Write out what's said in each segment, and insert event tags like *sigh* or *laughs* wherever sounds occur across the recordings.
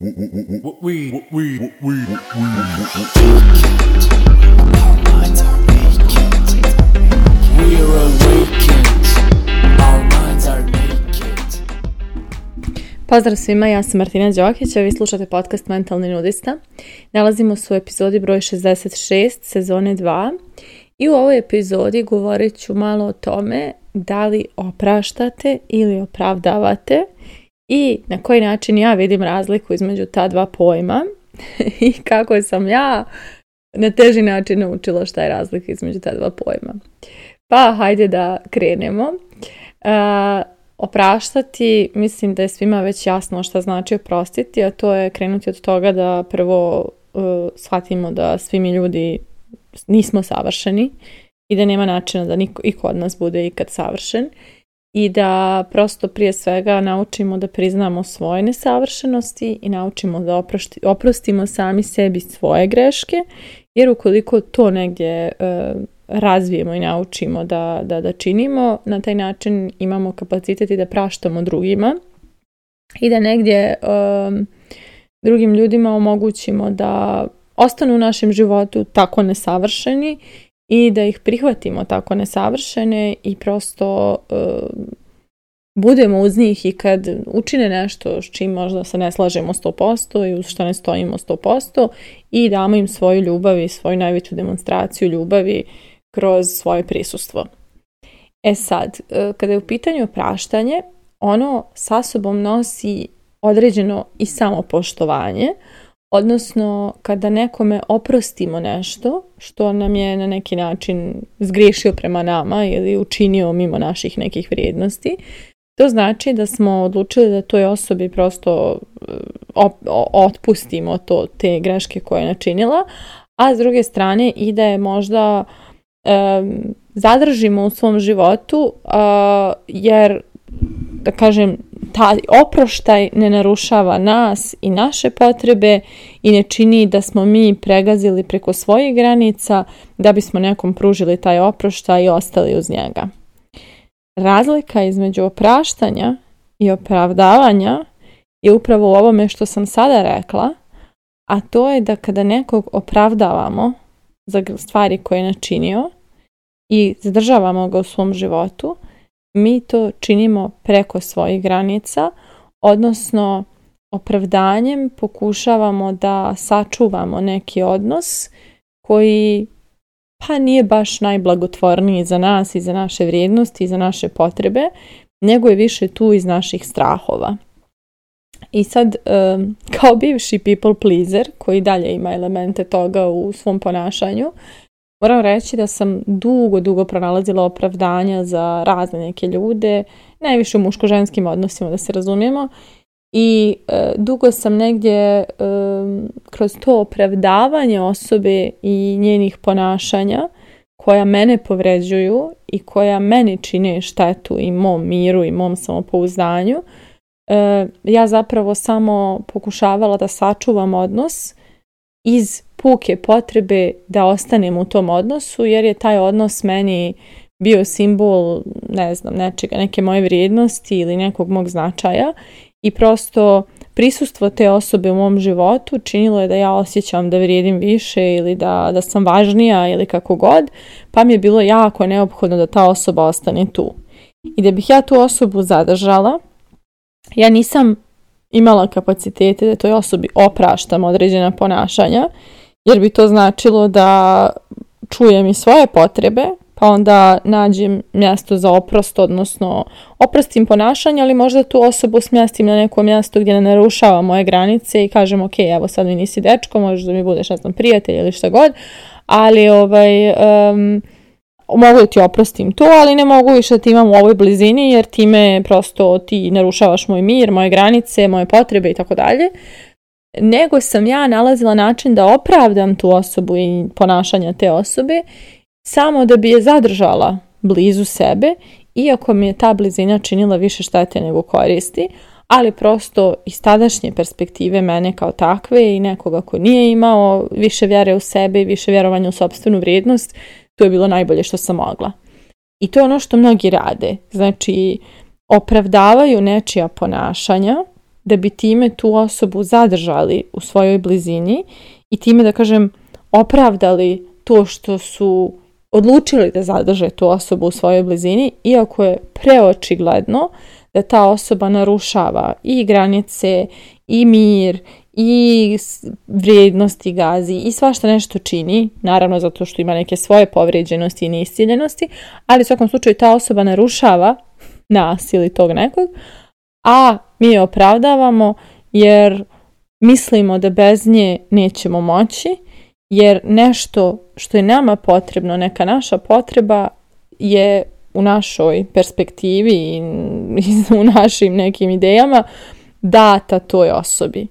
Pozdrav svima, ja sam Martina Đokić, a vi slušate podcast Mentalni nudista. Nalazimo se u epizodi broj 66, sezone 2. I u ovoj epizodi govorit ću malo o tome da li opraštate ili opravdavate i na koji način ja vidim razliku između ta dva pojma *laughs* i kako sam ja na teži način naučila šta je razlika između ta dva pojma. Pa hajde da krenemo. opraštati, mislim da je svima već jasno šta znači oprostiti, a to je krenuti od toga da prvo e, shvatimo da svi mi ljudi nismo savršeni i da nema načina da niko, i kod nas bude ikad savršen i da prosto prije svega naučimo da priznamo svoje nesavršenosti i naučimo da oprostimo sami sebi svoje greške, jer ukoliko to negdje e, razvijemo i naučimo da, da, da činimo, na taj način imamo kapacitet i da praštamo drugima i da negdje e, drugim ljudima omogućimo da ostanu u našem životu tako nesavršeni i da ih prihvatimo tako nesavršene i prosto eh, budemo uz njih i kad učine nešto s čim možda se ne slažemo 100% i uz što ne stojimo 100% i damo im svoju ljubav i svoju najveću demonstraciju ljubavi kroz svoje prisustvo. E sad, eh, kada je u pitanju praštanje, ono sa sobom nosi određeno i samopoštovanje, Odnosno, kada nekome oprostimo nešto što nam je na neki način zgrišio prema nama ili učinio mimo naših nekih vrijednosti, to znači da smo odlučili da toj osobi prosto eh, otpustimo to, te greške koje je načinila, a s druge strane i da je možda zadržimo u svom životu, eh, jer da kažem, taj oproštaj ne narušava nas i naše potrebe i ne čini da smo mi pregazili preko svojih granica da bismo nekom pružili taj oproštaj i ostali uz njega. Razlika između opraštanja i opravdavanja je upravo u ovome što sam sada rekla, a to je da kada nekog opravdavamo za stvari koje je načinio i zadržavamo ga u svom životu, mi to činimo preko svojih granica, odnosno opravdanjem pokušavamo da sačuvamo neki odnos koji pa nije baš najblagotvorniji za nas i za naše vrijednosti i za naše potrebe, nego je više tu iz naših strahova. I sad, kao bivši people pleaser, koji dalje ima elemente toga u svom ponašanju, Moram reći da sam dugo, dugo pronalazila opravdanja za razne neke ljude, najviše u muško-ženskim odnosima, da se razumijemo. I e, dugo sam negdje e, kroz to opravdavanje osobe i njenih ponašanja koja mene povređuju i koja meni čine štetu i mom miru i mom samopouzdanju, e, ja zapravo samo pokušavala da sačuvam odnos iz puke potrebe da ostanem u tom odnosu jer je taj odnos meni bio simbol, ne znam, nečega, neke moje vrijednosti ili nekog mog značaja i prosto prisustvo te osobe u mom životu činilo je da ja osjećam da vrijedim više ili da, da sam važnija ili kako god, pa mi je bilo jako neophodno da ta osoba ostane tu. I da bih ja tu osobu zadržala, ja nisam imala kapacitete da toj osobi opraštam određena ponašanja jer bi to značilo da čujem i svoje potrebe, pa onda nađem mjesto za oprost, odnosno oprostim ponašanje, ali možda tu osobu smjestim na neko mjesto gdje ne narušava moje granice i kažem, ok, evo sad mi nisi dečko, možeš da mi budeš, ne znam, prijatelj ili šta god, ali ovaj, um, mogu da ti oprostim to, ali ne mogu više da ti imam u ovoj blizini jer time prosto ti narušavaš moj mir, moje granice, moje potrebe i tako dalje nego sam ja nalazila način da opravdam tu osobu i ponašanja te osobe samo da bi je zadržala blizu sebe, iako mi je ta blizina činila više štete nego koristi, ali prosto iz tadašnje perspektive mene kao takve i nekoga ko nije imao više vjere u sebe i više vjerovanja u sobstvenu vrijednost, to je bilo najbolje što sam mogla. I to je ono što mnogi rade. Znači, opravdavaju nečija ponašanja, da bi time tu osobu zadržali u svojoj blizini i time, da kažem, opravdali to što su odlučili da zadrže tu osobu u svojoj blizini, iako je preočigledno da ta osoba narušava i granice, i mir, i vrijednosti gazi i svašta nešto čini, naravno zato što ima neke svoje povrijeđenosti i neistiljenosti, ali u svakom slučaju ta osoba narušava nas ili tog nekog, a mi je opravdavamo jer mislimo da bez nje nećemo moći, jer nešto što je nama potrebno, neka naša potreba je u našoj perspektivi *laughs* i u našim nekim idejama data toj osobi.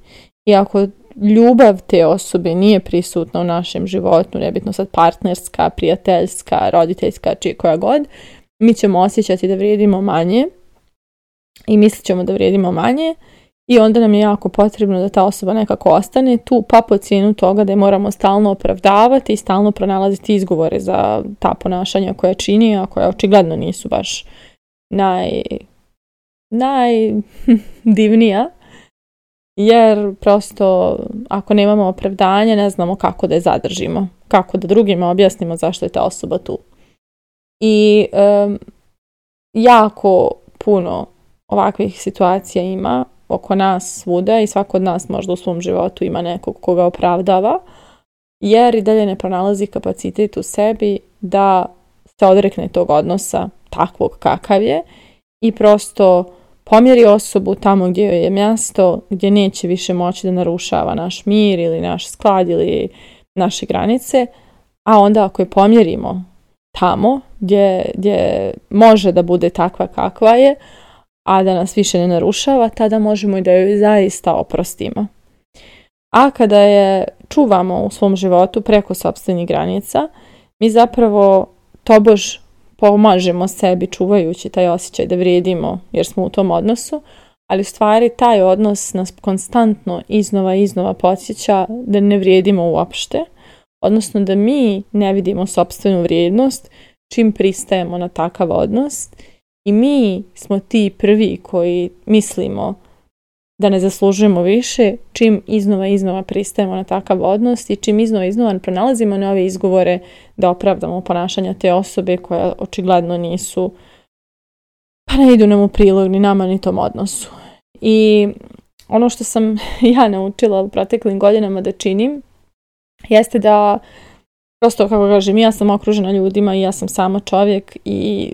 I ako ljubav te osobe nije prisutna u našem životu, nebitno sad partnerska, prijateljska, roditeljska, čije koja god, mi ćemo osjećati da vrijedimo manje i mislit ćemo da vrijedimo manje i onda nam je jako potrebno da ta osoba nekako ostane tu pa po cijenu toga da je moramo stalno opravdavati i stalno pronalaziti izgovore za ta ponašanja koja čini, a koja očigledno nisu baš naj najdivnija *laughs* jer prosto ako nemamo opravdanje ne znamo kako da je zadržimo, kako da drugima objasnimo zašto je ta osoba tu. I jako puno ovakvih situacija ima oko nas svuda i svako od nas možda u svom životu ima nekog koga opravdava, jer i dalje ne pronalazi kapacitet u sebi da se odrekne tog odnosa takvog kakav je i prosto pomjeri osobu tamo gdje joj je mjesto, gdje neće više moći da narušava naš mir ili naš sklad ili naše granice, a onda ako je pomjerimo tamo gdje, gdje može da bude takva kakva je, a da nas više ne narušava, tada možemo i da joj zaista oprostimo. A kada je čuvamo u svom životu preko sobstvenih granica, mi zapravo tobož pomažemo sebi čuvajući taj osjećaj da vrijedimo jer smo u tom odnosu, ali u stvari taj odnos nas konstantno iznova i iznova podsjeća da ne vrijedimo uopšte, odnosno da mi ne vidimo sobstvenu vrijednost čim pristajemo na takav odnos i mi smo ti prvi koji mislimo da ne zaslužujemo više, čim iznova iznova pristajemo na takav odnos i čim iznova iznova pronalazimo nove izgovore da opravdamo ponašanja te osobe koja očigledno nisu, pa ne idu nam u prilog ni nama ni tom odnosu. I ono što sam *laughs* ja naučila u proteklim godinama da činim jeste da prosto kako kažem ja sam okružena ljudima i ja sam samo čovjek i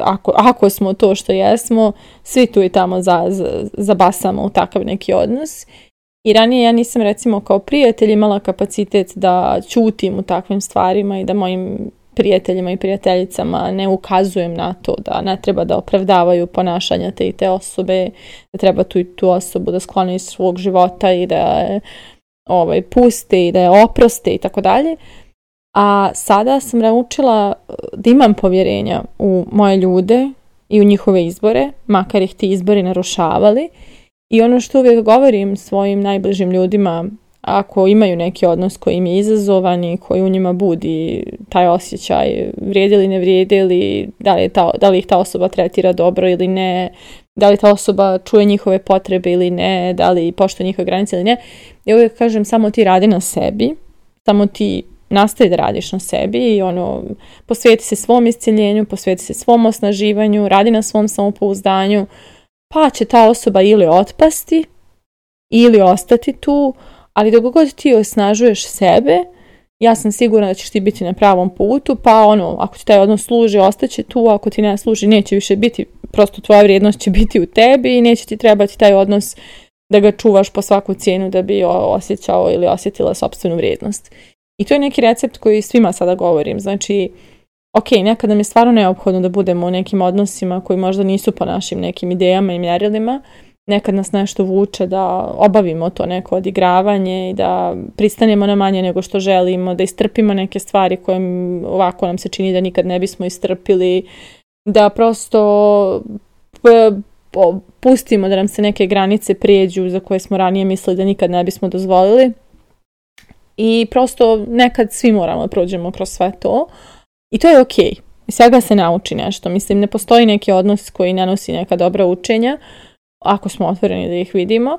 ako, ako smo to što jesmo, svi tu i tamo za, za, zabasamo u takav neki odnos. I ranije ja nisam recimo kao prijatelj imala kapacitet da ćutim u takvim stvarima i da mojim prijateljima i prijateljicama ne ukazujem na to da ne treba da opravdavaju ponašanja te i te osobe, da treba tu i tu osobu da skloni iz svog života i da je ovaj, puste i da je oproste i tako dalje. A sada sam naučila e, da imam povjerenja u moje ljude i u njihove izbore, makar ih ti izbori narušavali. I ono što uvijek govorim svojim najbližim ljudima, ako imaju neki odnos koji im je izazovan i koji u njima budi taj osjećaj vrijedi li ne vrijedi li, da li, ta, da li ih ta osoba tretira dobro ili ne, da li ta osoba čuje njihove potrebe ili ne, da li poštuje njihove granice ili ne. Ja uvijek kažem samo ti radi na sebi, samo ti nastavi da radiš na sebi i ono, posvijeti se svom isciljenju, posvijeti se svom osnaživanju, radi na svom samopouzdanju, pa će ta osoba ili otpasti ili ostati tu, ali dok god ti osnažuješ sebe, ja sam sigurna da ćeš ti biti na pravom putu, pa ono, ako ti taj odnos služi, ostaće tu, ako ti ne služi, neće više biti, prosto tvoja vrijednost će biti u tebi i neće ti trebati taj odnos da ga čuvaš po svaku cijenu da bi osjećao ili osjetila sobstvenu vrijednost. I to je neki recept koji svima sada govorim. Znači, ok, nekada nam je stvarno neophodno da budemo u nekim odnosima koji možda nisu po našim nekim idejama i mjerilima. Nekad nas nešto vuče da obavimo to neko odigravanje i da pristanemo na manje nego što želimo, da istrpimo neke stvari koje ovako nam se čini da nikad ne bismo istrpili, da prosto pustimo da nam se neke granice prijeđu za koje smo ranije mislili da nikad ne bismo dozvolili. I prosto nekad svi moramo da prođemo kroz sve to. I to je ok. Okay. svega se nauči nešto. Mislim, ne postoji neki odnos koji nanosi neka dobra učenja, ako smo otvoreni da ih vidimo.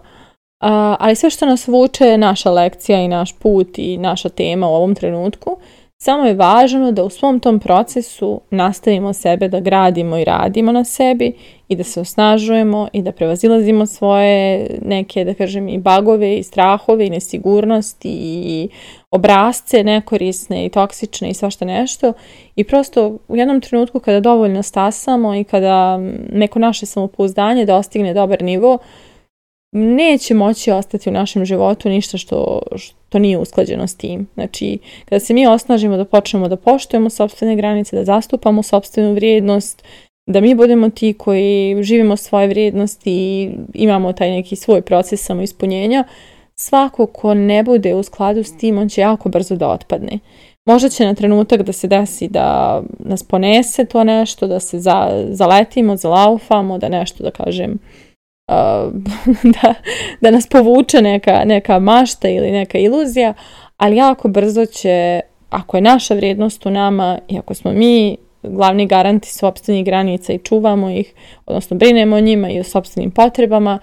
A, ali sve što nas vuče je naša lekcija i naš put i naša tema u ovom trenutku. Samo je važno da u svom tom procesu nastavimo sebe da gradimo i radimo na sebi i da se osnažujemo i da prevazilazimo svoje neke, da kažem, i bagove i strahove i nesigurnosti i obrazce nekorisne i toksične i svašta nešto. I prosto u jednom trenutku kada dovoljno stasamo i kada neko naše samopouzdanje dostigne dobar nivo, neće moći ostati u našem životu ništa što, što nije usklađeno s tim. Znači, kada se mi osnažimo da počnemo da poštujemo sobstvene granice, da zastupamo sobstvenu vrijednost, da mi budemo ti koji živimo svoje vrijednosti i imamo taj neki svoj proces samoispunjenja, svako ko ne bude u skladu s tim, on će jako brzo da otpadne. Možda će na trenutak da se desi da nas ponese to nešto, da se za, zaletimo, zalaufamo, da nešto, da kažem, *laughs* da, nas povuče neka, neka mašta ili neka iluzija, ali jako brzo će, ako je naša vrijednost u nama i ako smo mi glavni garanti sobstvenih granica i čuvamo ih, odnosno brinemo o njima i o sobstvenim potrebama,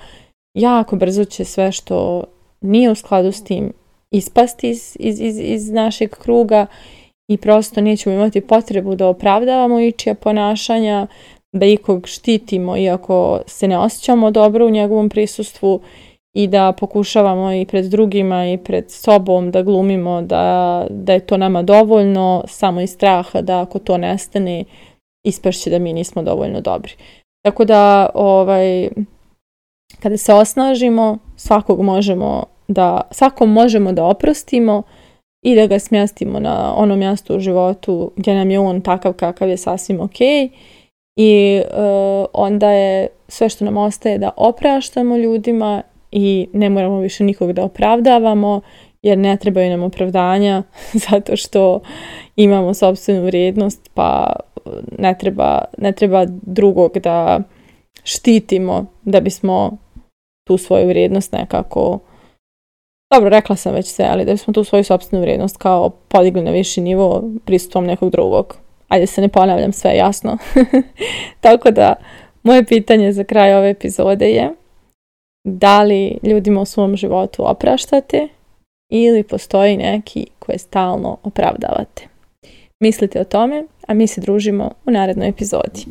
jako brzo će sve što nije u skladu s tim ispasti iz, iz, iz, iz našeg kruga i prosto nećemo imati potrebu da opravdavamo ičija ponašanja, da ikog štitimo iako se ne osjećamo dobro u njegovom prisustvu i da pokušavamo i pred drugima i pred sobom da glumimo da, da je to nama dovoljno samo iz straha da ako to nestane ispašće da mi nismo dovoljno dobri. Tako da ovaj, kada se osnažimo svakog možemo da, svakom možemo da oprostimo i da ga smjestimo na ono mjesto u životu gdje nam je on takav kakav je sasvim okej okay i e, onda je sve što nam ostaje da opraštamo ljudima i ne moramo više nikog da opravdavamo jer ne trebaju nam opravdanja *laughs* zato što imamo sobstvenu vrijednost pa e, ne treba, ne treba drugog da štitimo da bismo tu svoju vrijednost nekako dobro, rekla sam već sve, ali da bismo tu svoju sobstvenu vrijednost kao podigli na viši nivo prisutom nekog drugog ajde se ne ponavljam, sve jasno. *laughs* Tako da, moje pitanje za kraj ove epizode je da li ljudima u svom životu opraštate ili postoji neki koje stalno opravdavate. Mislite o tome, a mi se družimo u narednoj epizodi.